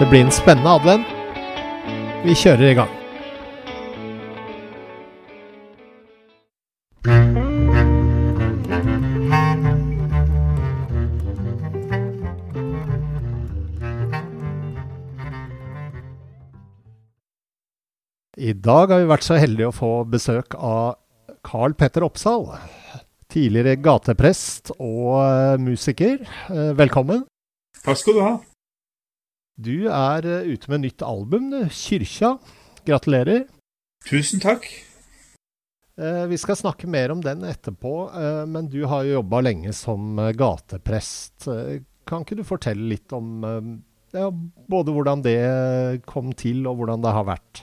Det blir en spennende advent. Vi kjører i gang. I dag har vi vært så heldige å få besøk av Carl Petter Oppsal. Tidligere gateprest og eh, musiker. Eh, Velkommen. Takk skal du ha. Du er eh, ute med nytt album, du. 'Kyrkja'. Gratulerer. Tusen takk. Eh, Vi skal snakke mer om den etterpå, eh, men du har jo jobba lenge som gateprest. Kan ikke du fortelle litt om ja, både hvordan det kom til, og hvordan det har vært?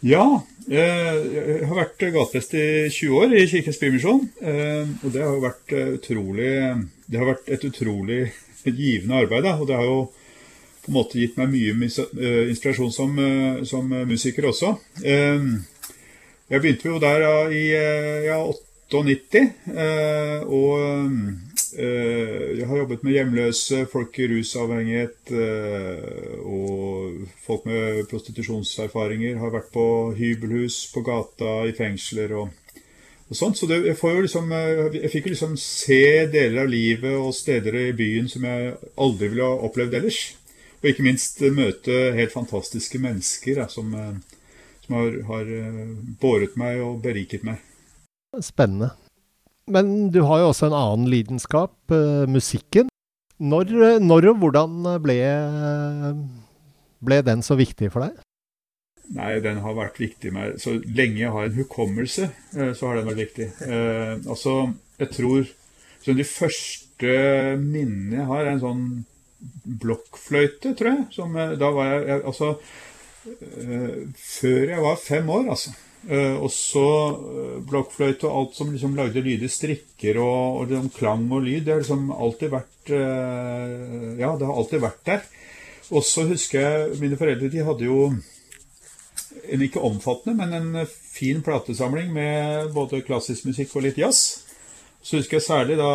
Ja, jeg har vært gateprest i 20 år i Kirkens Bymisjon. Og det har jo vært utrolig Det har vært et utrolig givende arbeid. Og det har jo på en måte gitt meg mye eh, inspirasjon som, eh, som musiker også. Eh, Jeg begynte jo der i eh, ja, 98, eh, og jeg har jobbet med hjemløse, folk i rusavhengighet og folk med prostitusjonserfaringer. Har vært på hybelhus, på gata, i fengsler og, og sånt. Så det, jeg, jo liksom, jeg fikk jo liksom se deler av livet og steder i byen som jeg aldri ville ha opplevd ellers. Og ikke minst eh, møte helt fantastiske mennesker ja, som, eh, som har, har eh, båret meg og beriket meg. Spennende. Men du har jo også en annen lidenskap, musikken. Når, når og hvordan ble, ble den så viktig for deg? Nei, den har vært viktig med Så lenge jeg har en hukommelse, så har den vært viktig. Eh, altså, jeg tror så De første minnene jeg har, er en sånn blokkfløyte, tror jeg. Som, eh, da var jeg, jeg Altså eh, Før jeg var fem år, altså. Eh, og så eh, blokkfløyte og alt som liksom lagde lyder, strikker og, og liksom klang og lyd. Det har liksom alltid vært eh, Ja, det har alltid vært der. Og så husker jeg mine foreldre de hadde jo en ikke omfattende, men en fin platesamling med både klassisk musikk og litt jazz. Så husker jeg særlig da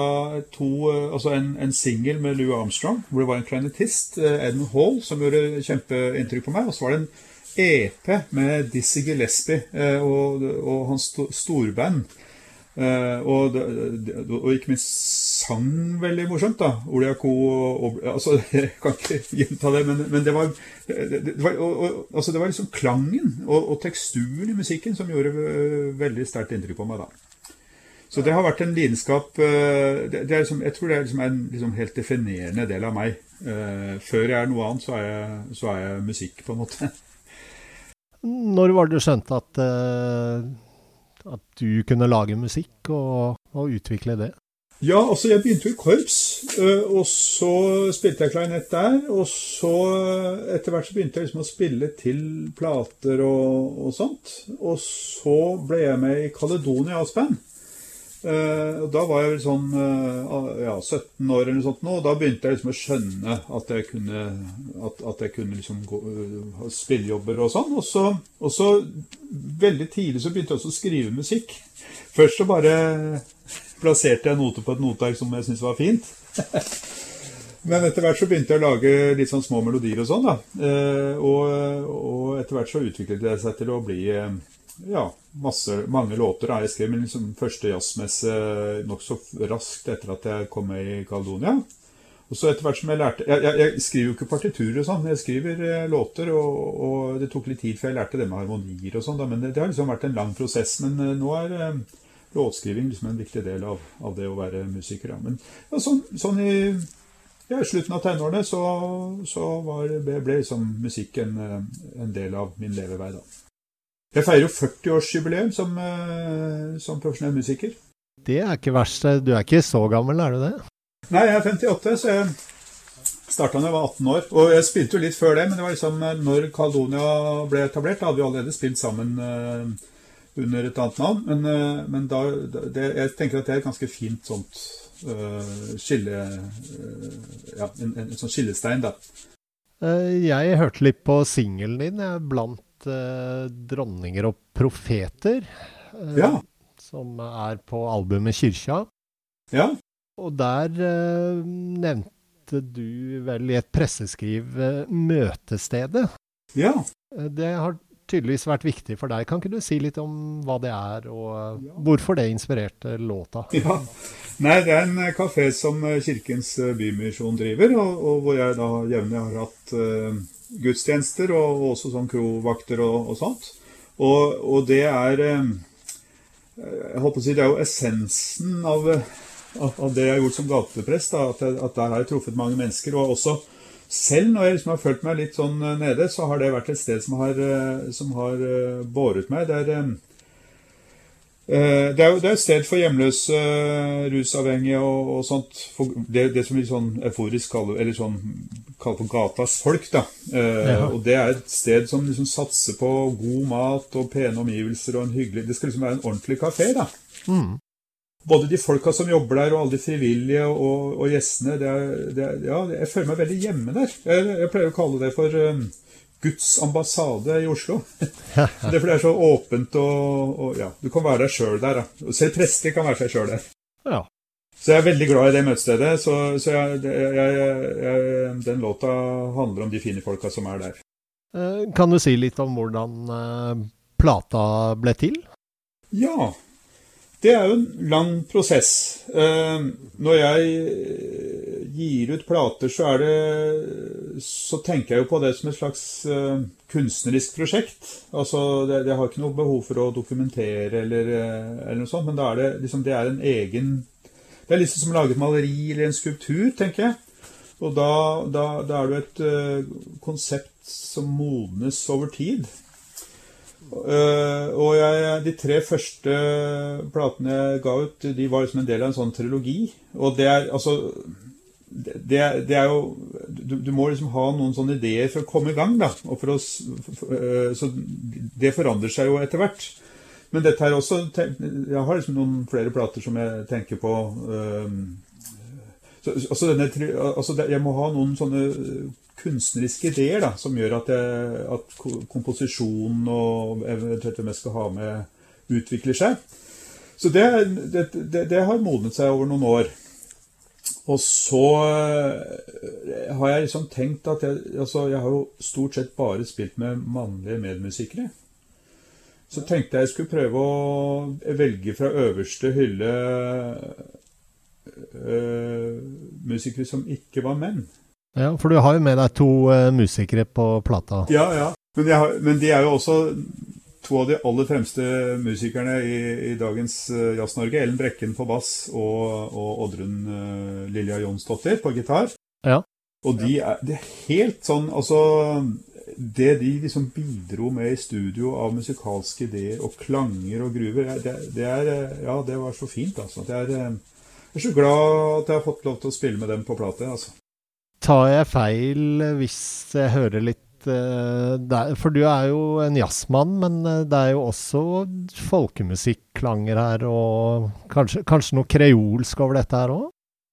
to, eh, altså en, en singel med Louis Armstrong, hvor det var en klarinettist, Edmund Hall, som gjorde kjempeinntrykk på meg. Og så var det en EP med Dizzie Gillespie eh, og, og hans sto- storband. Eh, og, det- og ikke minst sang veldig morsomt, da. Ole Co. Og, altså, jeg kan ikke gjenta det, men, men det var, det, var, og, altså, det var liksom klangen og, teksturen i musikken som gjorde veldig sterkt inntrykk på meg da. Så det har vært en lidenskap er liksom, Jeg tror det er liksom en liksom helt definerende del av meg. Eh, før jeg er noe annet, så er jeg, så er jeg musikk, på en måte. Når var det du skjønte at, eh, at du kunne lage musikk og, og utvikle det? Ja, altså jeg begynte jo i korps, og så spilte jeg klarinett der. Og så etter hvert så begynte jeg liksom å spille til plater og, og sånt. Og så ble jeg med i Caledonia Jazzband. Eh, da var jeg vel sånn øh, ja, 17 år eller noe sånt nå, og da begynte jeg liksom å skjønne at jeg kunne, at, at jeg kunne liksom gå, ha spillejobber og sånn. Og så, og så veldig tidlig så begynte jeg også å skrive musikk. Først så bare plasserte jeg noter på et noteark som jeg syntes var fint. Men etter hvert så begynte jeg å lage litt sånn små melodier og sånn, da. Eh, og, og etter hvert så utviklet det seg til å bli eh, ja, masse, mange låter. har Jeg skrev min liksom første jazzmesse nokså raskt etter at jeg kom med i Caledonia. Og så etter hvert som jeg lærte Jeg, jeg, jeg skriver jo ikke partiturer og sånn, jeg skriver eh, låter, og, og det tok litt tid før jeg lærte det med harmonier og sånn. Men det, det har liksom vært en lang prosess. Men eh, nå er eh, låtskriving liksom en viktig del av, av det å være musiker. Ja. Men ja, sånn, sånn i ja, slutten av tenårene så, så var, ble, ble liksom musikk en, eh, en del av min levevei. da. Jeg feirer jo 40-årsjubileum som, eh, som profesjonell musiker. Det er ikke verst. Du er ikke så gammel, er du det? Nei, jeg er 58, så jeg starta da jeg var 18 år. Og jeg spilte jo litt før det, men det var liksom når Caledonia ble etablert, da hadde vi allerede spilt sammen uh, under et annet navn. Men, uh, men da, det, jeg tenker at det er et ganske fint sånt uh, skille... ja, en, en, en, sånn skillestein, da. Jeg hørte litt på singelen din, blant dronninger og profeter. Ja. Som er på albumet Kyrkja. Ja. Og der nevnte du vel i et presseskriv eh, møtestedet. Ja. Eh, det har tydeligvis vært viktig for deg. Kan ikke du si litt om hva det er, og hvorfor det inspirerte låta? Ja, Nei, Det er en kafé som Kirkens Bymisjon driver, og, og hvor jeg da jevnlig har hatt uh, gudstjenester, og, og, også sånn krovakter og, og sånt. Og, og, det er Jeg på å si, det er jo essensen av av det jeg har gjort som gateprest, da, at, jeg, at, der har jeg truffet mange mennesker. Og også selv når jeg liksom har følt meg litt sånn eh, nede, så har det vært et sted som har, eh, som har eh, båret meg. Det er, det er jo det er et sted for hjemløse, rusavhengige og, og sånt. Det, det, som vi sånn euforisk kaller, eller sånn, kaller for gatas folk. da. Ja. Og det er et sted som liksom satser på god mat og pene omgivelser og en hyggelig Det skal liksom være en ordentlig kafé. da. Mm både de folka som jobber der, og alle de frivillige og, og gjestene det er, det er, Ja, jeg føler meg veldig hjemme der. Jeg, jeg pleier å kalle det for Guds ambassade i Oslo. det er fordi det er så åpent og, og Ja, du kan være deg sjøl der. Da. Selv prester kan være seg sjøl der. Ja. Så jeg er veldig glad i det møtestedet. Så, så jeg, jeg, den låta handler om de fine folka som er der. Eh, kan du si litt om hvordan uh, plata ble til? Ja. Det er jo en lang prosess. Eh, når jeg eh, gir ut plater, så er det Så tenker jeg jo på det som et slags eh, kunstnerisk prosjekt. Altså, det, jeg har ikke noe behov for å dokumentere eller, eller noe sånt, men da er det liksom Det er en egen Det er liksom som å lage et maleri eller en skulptur, tenker jeg. Og da, da, da er det et konsept som modnes over tid. Uh, og jeg, de tre første platene jeg ga ut, de var liksom en del av en sånn trilogi. Og det er altså Det, det er jo du, du, må liksom ha noen sånne ideer for å komme i gang, da. Og for å, for, uh, så det forandrer seg jo etter hvert. Men dette her også Jeg har liksom noen flere plater som jeg tenker på. Uh, så, altså denne, altså jeg må ha noen sånne kunstneriske ideer da, som gjør at, at komposisjonen og eventuelt hvem jeg skal ha med, utvikler seg. Så det, det, det, det, har modnet seg over noen år. Og så eh, har jeg liksom tenkt at jeg, altså jeg har jo stort sett bare spilt med mannlige medmusikere. Så tenkte jeg jeg skulle prøve å velge fra øverste hylle øh, musikere som ikke var menn. Ja, For du har jo med deg to uh, musikere på plata. Ja, ja. Men, har, men, de er jo også to av de aller fremste musikerne i, i dagens uh, Jazz-Norge. Ellen Brekken på bass og, og Oddrun uh, Lilja Jonsdottir på gitar. Ja. Og de er, de er helt sånn Altså det de liksom bidro med i studio av musikalske ideer og klanger og gruver, det, det, er, ja, det var så fint, altså. Det er, jeg er så glad at jeg har fått lov til å spille med dem på plate. altså. Tar jeg feil hvis jeg hører litt uh, der, For du er jo en jazzmann, men eh, det er jo også folkemusikklanger her, og kanskje, kanskje noe kreolsk over dette her òg?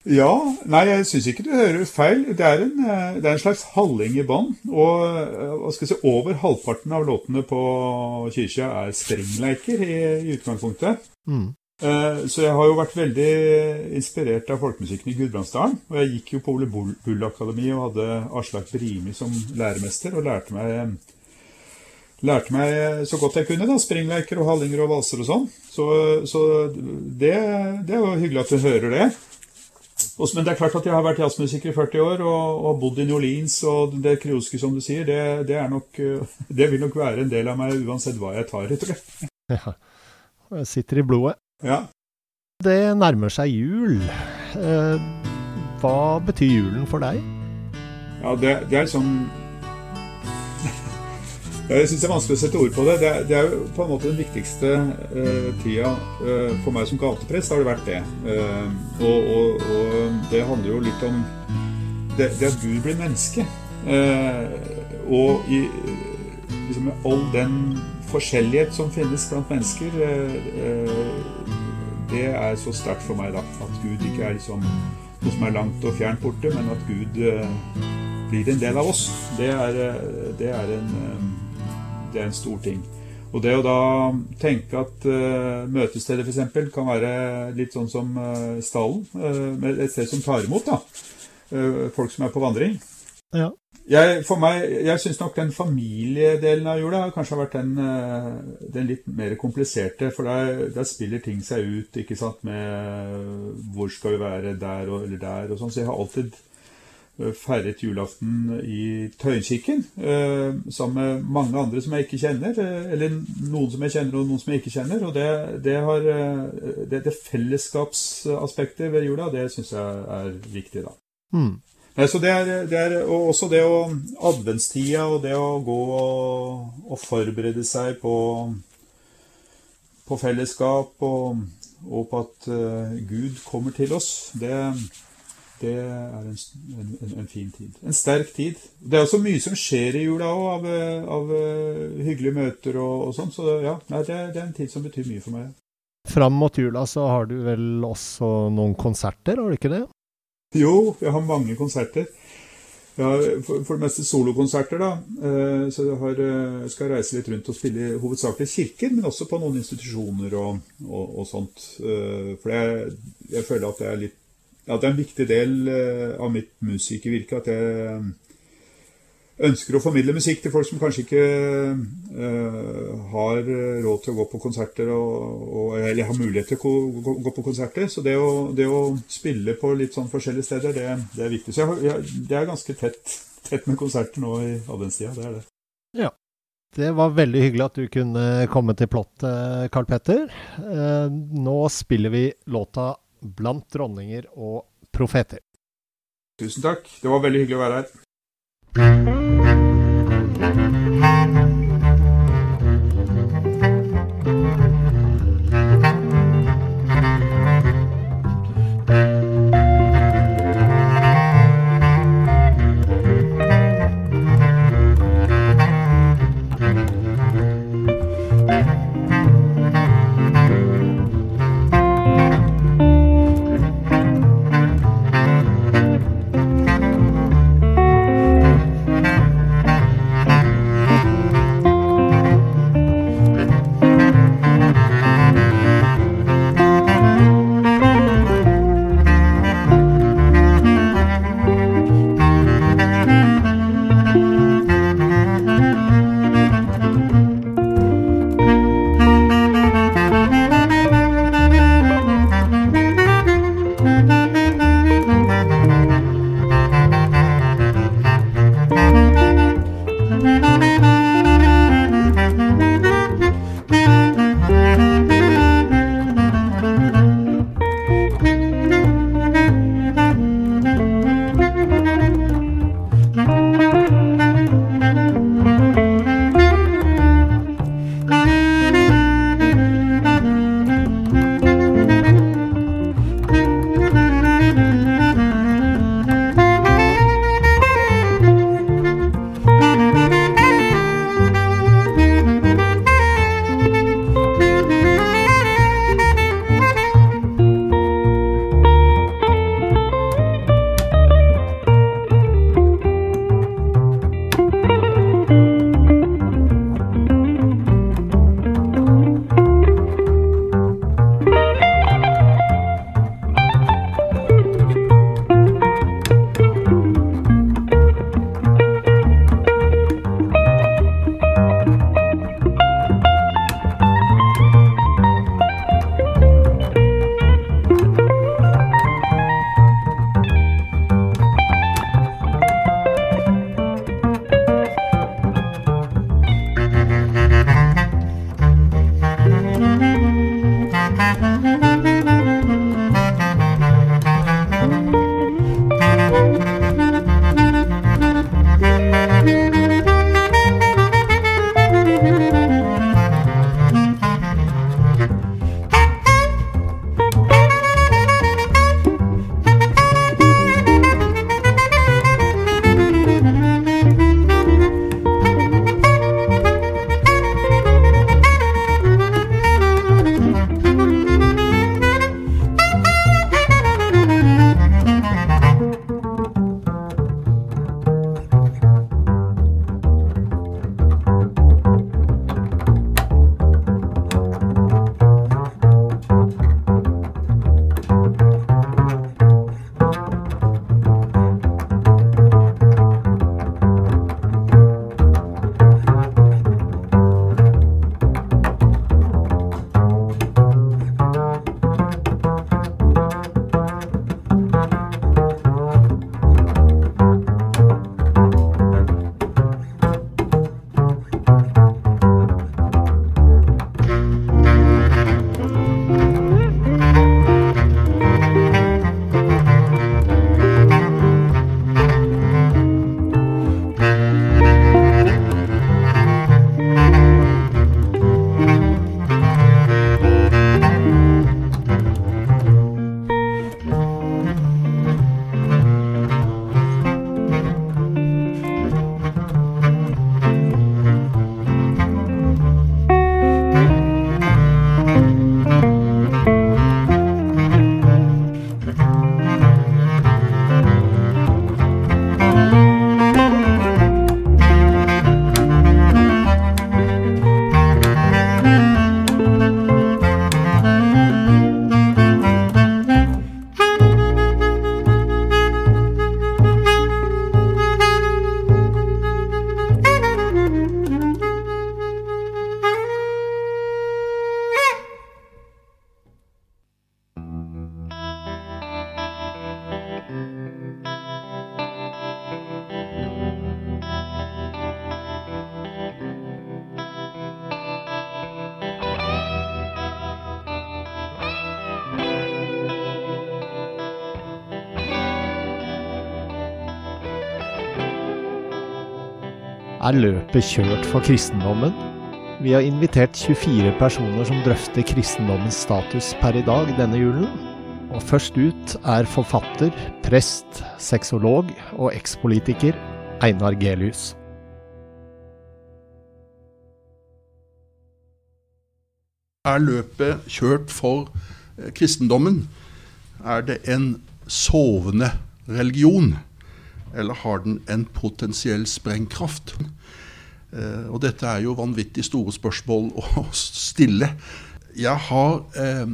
Ja. Nei, jeg syns ikke du hører feil. Det er en, eh, det er en slags halling i bånn. Og hva skal jeg si, over halvparten av låtene på Kyrkja er strengleiker i, i utgangspunktet. Mm. Eh, så jeg har jo vært veldig inspirert av folkemusikken i Gudbrandsdalen. Og jeg gikk jo på Ole Bull Akademi og hadde Aslak Brimi som læremester, og lærte meg, lærte meg så godt jeg kunne. da, Springleiker og hallinger og valser og sånn. Så, så det, det, er jo hyggelig at du hører det. Men det er klart at jeg har vært jazzmusiker i 40 år og, og bodd i New Orleans, og det kreolske, som du sier, det, det, nok, det, vil nok være en del av meg uansett hva jeg tar, tror jeg. Ja, jeg sitter i blodet. Ja. Det nærmer seg jul. Eh, hva betyr julen for deg? Ja, det, det er sånn Jeg syns det er vanskelig å sette ord på det. Det det er jo på en måte den viktigste uh, tida uh, for meg som gateprest, har det vært det. Uh, og, og, og, det handler jo litt om det, det at Gud blir menneske. og i, liksom med all den forskjellighet som finnes blant mennesker, det er så sterkt for meg da. At Gud ikke er liksom noe som er langt og fjernt borte, men at Gud blir en del av oss. Det er, det er en det er en stor ting. Og det å da tenke at uh, møtestedet f.eks. kan være litt sånn som uh, stallen, uh, et sted som tar imot da, uh, folk som er på vandring. Ja. Jeg, for meg, jeg syns nok den familiedelen av jula kanskje har vært den, den litt mer kompliserte. For der, der, spiller ting seg ut, ikke sant, med hvor skal vi være der og, eller der og sånn. Så jeg har alltid Eh, feiret julaften i Tøyenkirken eh, sammen med mange andre som jeg ikke kjenner. Eh, eller noen som jeg kjenner, og noen som jeg ikke kjenner. Og det, det, har, det, det fellesskapsaspektet ved jula, det syns jeg er viktig, da. Mm. Så det er, det er, også det å Adventstida og det å gå og, og forberede seg på, på fellesskap og, og på at uh, Gud kommer til oss, det, det er en, en, en, fin tid. En sterk tid. Det er også mye som skjer i jula òg, av, av, eh, hyggelige møter og, og sånn. Så ja, nei, det, det, er en tid som betyr mye for meg. Fram mot jula så har du vel også noen konserter, har du ikke det? Jo, jeg har mange konserter. For, for det meste solokonserter, da. Eh, så jeg har, eh, skal reise litt rundt og spille hovedsakelig kirker, men også på noen institusjoner og, og, og sånt. For jeg, jeg føler at det er litt at det er en viktig del eh, av mitt musikervirke at jeg eh, ønsker å formidle musikk til folk som kanskje ikke uh, har råd til å gå på konserter, og, og, eller har mulighet til å gå, gå på konserter. Så det å, det å, spille på litt sånn forskjellige steder, det, det er viktig. Så jeg, jeg, det er ganske tett, tett med konserter nå i adventstida. Det er det. Ja. Det var veldig hyggelig at du kunne komme til Plott, Karl Petter. Uh, nå spiller vi låta blant dronninger og profeter. Tusen takk. Det var veldig hyggelig å være her. Er løpet kjørt for kristendommen? Vi har invitert 24 personer som drøfter kristendommens status per i dag denne julen. Og først ut er forfatter, prest, sexolog og ekspolitiker Einar Gelius. Er løpet kjørt for eh, kristendommen? Er det en sovende religion? Eller har den en potensiell sprengkraft? Eh, og dette er jo vanvittig store spørsmål å stille. Jeg har eh,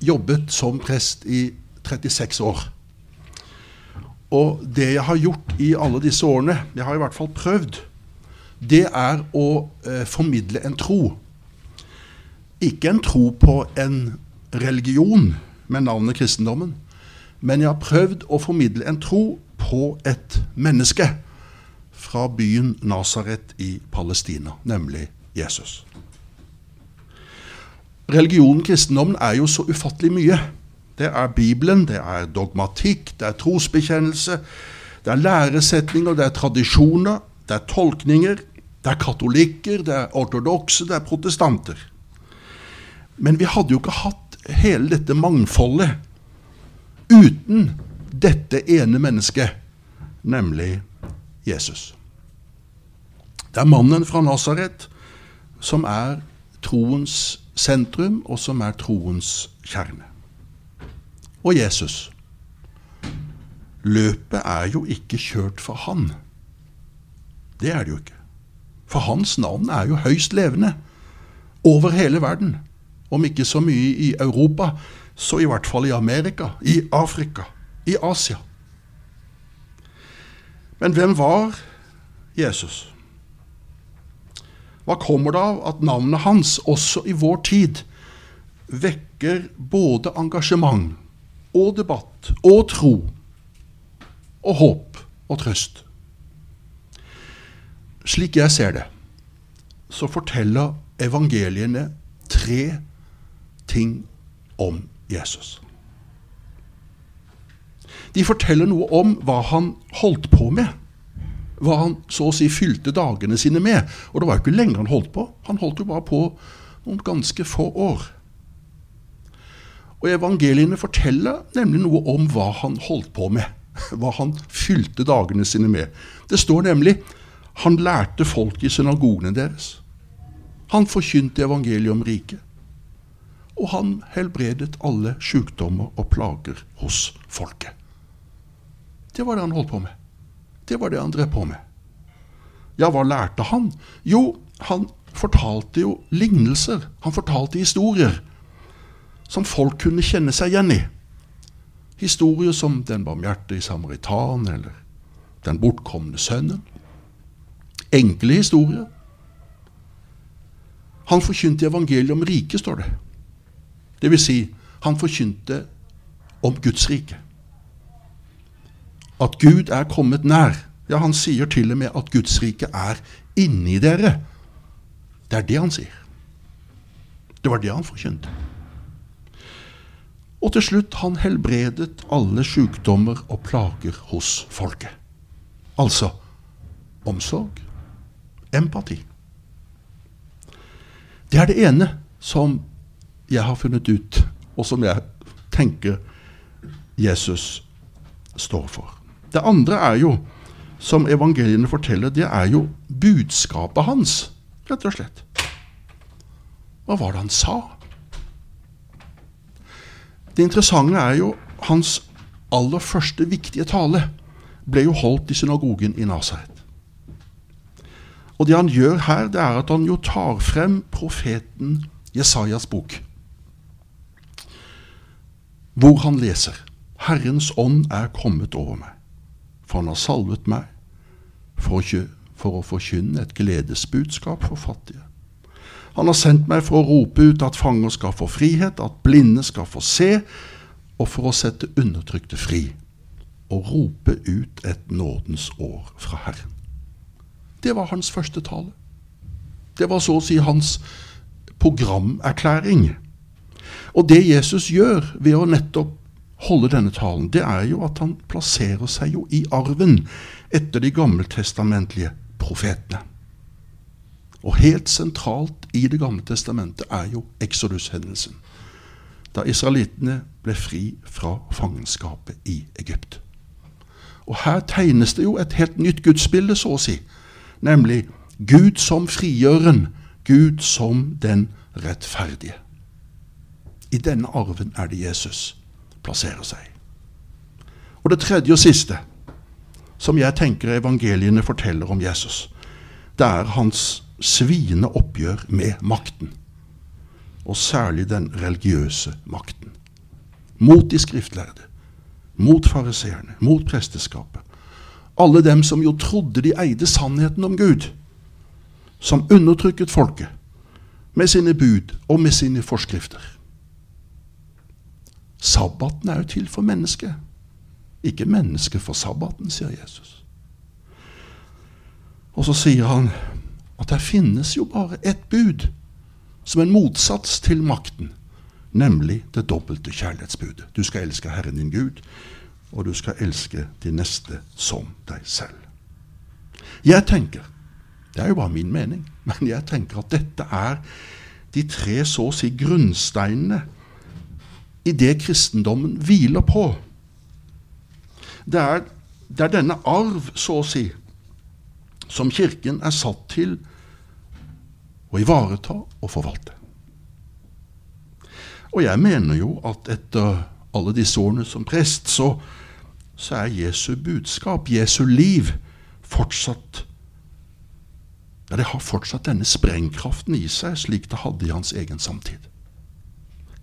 jobbet som prest i 36 år. Og det jeg har gjort i alle disse årene, jeg har i hvert fall prøvd, det er å eh, formidle en tro. Ikke en tro på en religion med navnet kristendommen, men jeg har prøvd å formidle en tro på et menneske fra byen Nasaret i Palestina, nemlig Jesus. Religionen kristendommen er jo så ufattelig mye. Det er Bibelen, det er dogmatikk, det er trosbekjennelse, det er læresetninger, det er tradisjoner, det er tolkninger, det er katolikker, det er ortodokse, det er protestanter. Men vi hadde jo ikke hatt hele dette mangfoldet uten dette ene mennesket, nemlig Jesus. Det er mannen fra Nasaret som er troens sentrum, og som er troens kjerne. Og Jesus. Løpet er jo ikke kjørt for han. Det er det jo ikke. For hans navn er jo høyst levende over hele verden. Om ikke så mye i Europa, så i hvert fall i Amerika, i Afrika, i Asia. Men hvem var Jesus? Hva kommer det av at navnet hans, også i vår tid, vekker både engasjement og debatt og tro og håp og trøst? Slik jeg ser det, så forteller evangeliene tre ting om Jesus. De forteller noe om hva han holdt på med. Hva han så å si fylte dagene sine med. Og det var jo ikke lenge han holdt på. Han holdt jo bare på noen ganske få år. Og evangeliene forteller nemlig noe om hva han holdt på med. Hva han fylte dagene sine med. Det står nemlig han lærte folk i synagogene deres. Han forkynte evangeliet om riket. Og han helbredet alle sykdommer og plager hos folket. Det var det han holdt på med. Det var det han drev på med. Ja, hva lærte han? Jo, han fortalte jo lignelser. Han fortalte historier som folk kunne kjenne seg igjen i. Historier som Den barmhjertige samaritan eller Den bortkomne sønnen. Enkle historier. Han forkynte evangeliet om riket, står det. Det vil si, han forkynte om Guds rike at Gud er kommet nær. Ja, han sier til og med at Guds rike er inni dere. Det er det han sier. Det var det han forkynte. Og til slutt, han helbredet alle sykdommer og plager hos folket. Altså omsorg, empati. Det er det ene som jeg har funnet ut, og som jeg tenker Jesus står for. Det andre er jo, som evangeliene forteller, det er jo budskapet hans, rett og slett. Hva var det han sa? Det interessante er jo hans aller første viktige tale ble jo holdt i synagogen i Nasaret. Og det han gjør her, det er at han jo tar frem profeten Jesajas bok, hvor han leser Herrens ånd er kommet over meg for han har salvet meg for å, for å forkynne et gledesbudskap for fattige. Han har sendt meg for å rope ut at fanger skal få frihet, at blinde skal få se, og for å sette undertrykte fri, og rope ut et nådens år fra Herren. Det var hans første tale. Det var så å si hans programerklæring. Og det Jesus gjør ved å nettopp holde denne talen, det er jo at han plasserer seg jo i arven etter de gammeltestamentlige profetene. Og helt sentralt i Det gamle testamentet er jo Exodus-hendelsen. Da israelittene ble fri fra fangenskapet i Egypt. Og her tegnes det jo et helt nytt gudsbilde, så å si. Nemlig Gud som frigjøren, Gud som den rettferdige. I denne arven er det Jesus plasserer seg. Og det tredje og siste, som jeg tenker evangeliene forteller om Jesus, det er hans sviende oppgjør med makten. Og særlig den religiøse makten. Mot de skriftlærde, mot fariseerne, mot presteskapet. Alle dem som jo trodde de eide sannheten om Gud. Som undertrykket folket med sine bud og med sine forskrifter. Sabbaten er jo til for mennesket, ikke mennesket for sabbaten, sier Jesus. Og så sier han at det finnes jo bare ett bud som en motsats til makten, nemlig det dobbelte kjærlighetsbudet. Du skal elske Herren din Gud, og du skal elske de neste som deg selv. Jeg tenker, det er jo bare min mening, men jeg tenker at dette er de tre så å si grunnsteinene i det kristendommen hviler på. Det er, det er denne arv, så å si, som Kirken er satt til å ivareta og forvalte. Og jeg mener jo at etter alle disse årene som prest, så, så er Jesu budskap, Jesu liv, fortsatt ja, Det har fortsatt denne sprengkraften i seg, slik det hadde i hans egen samtid.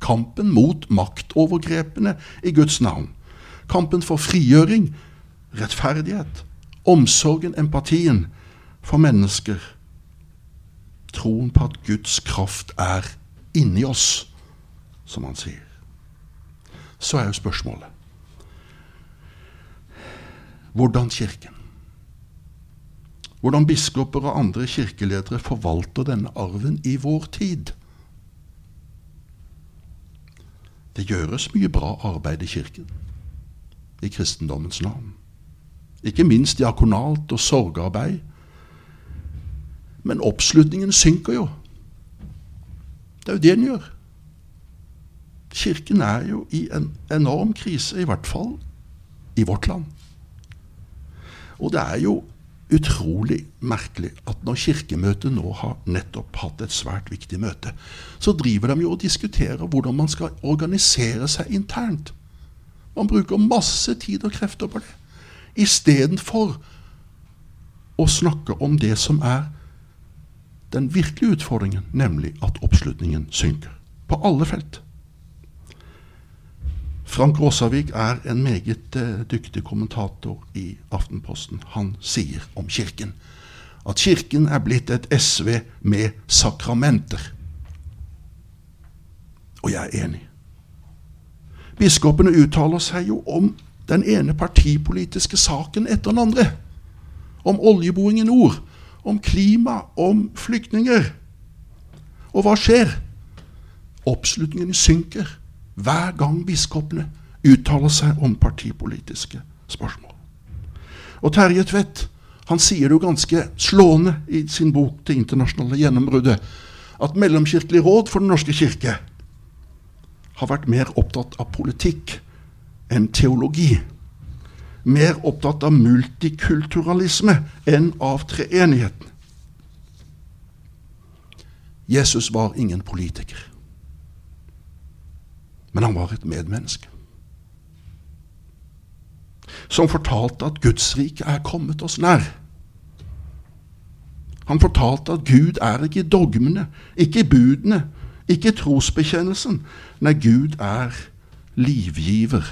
Kampen mot maktovergrepene i Guds navn. Kampen for frigjøring, rettferdighet, omsorgen, empatien for mennesker troen på at Guds kraft er inni oss, som han sier. Så er jo spørsmålet hvordan Kirken, hvordan biskoper og andre kirkeledere forvalter denne arven i vår tid. Det gjøres mye bra arbeid i Kirken, i kristendommens navn. Ikke minst diakonalt og sorgarbeid men oppslutningen synker jo. Det er jo det den gjør. Kirken er jo i en enorm krise, i hvert fall i vårt land. Og det er jo utrolig merkelig at når Kirkemøtet nå har nettopp hatt et svært viktig møte, så driver de jo og diskuterer hvordan man skal organisere seg internt. Man bruker masse tid og krefter på det, istedenfor å snakke om det som er den virkelige utfordringen, nemlig at oppslutningen synker. På alle felt. Frank Råsavik er en meget uh, dyktig kommentator i Aftenposten. Han sier om Kirken at Kirken er blitt et SV med sakramenter. Og jeg er enig. Biskopene uttaler seg jo om den ene partipolitiske saken etter den andre. Om oljeboring i nord, om klima, om flyktninger. Og hva skjer? Oppslutningen synker hver gang biskopene uttaler seg om partipolitiske spørsmål. Og Terje Tvedt han sier det jo ganske slående i sin bok 'Det internasjonale gjennombruddet' at Mellomkirkelig råd for Den norske kirke har vært mer opptatt av politikk enn teologi mer opptatt av multikulturalisme enn av treenigheten. Jesus var ingen politiker, men han var et medmenneske. Som fortalte at Guds rike er kommet oss nær. Han fortalte at Gud er ikke i dogmene, ikke i budene, ikke i trosbekjennelsen. Nei, Gud er livgiver,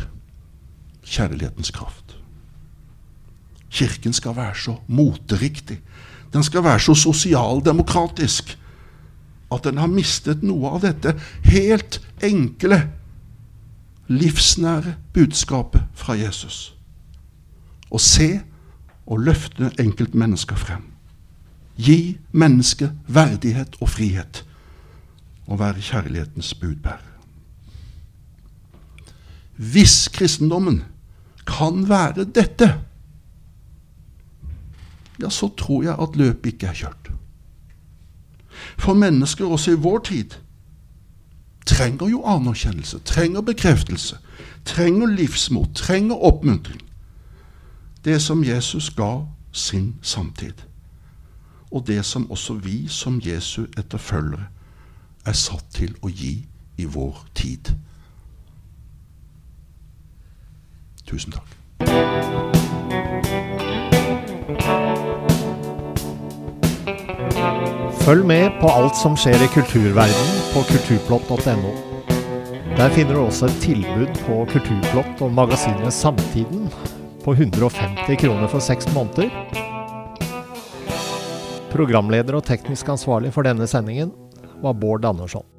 kjærlighetens kraft. Kirken skal være så moteriktig. Den skal være så sosialdemokratisk at den har mistet noe av dette helt enkle, livsnære budskapet fra Jesus. Å se og løfte enkeltmennesker frem. Gi mennesket verdighet og frihet. Og være kjærlighetens budbærer. Hvis kristendommen kan være dette, ja, så tror jeg at løpet ikke er kjørt. For mennesker også i vår tid trenger jo anerkjennelse, trenger bekreftelse, trenger livsmot, trenger oppmuntring. Det som Jesus ga sin samtid, og det som også vi som Jesu etterfølgere er satt til å gi i vår tid. Tusen takk. Følg med på alt som skjer i kulturverdenen på kulturplott.no. Der finner du også et tilbud på Kulturplott og magasinet Samtiden på 150 kroner for seks måneder. Programleder og teknisk ansvarlig for denne sendingen var Bård Andersson.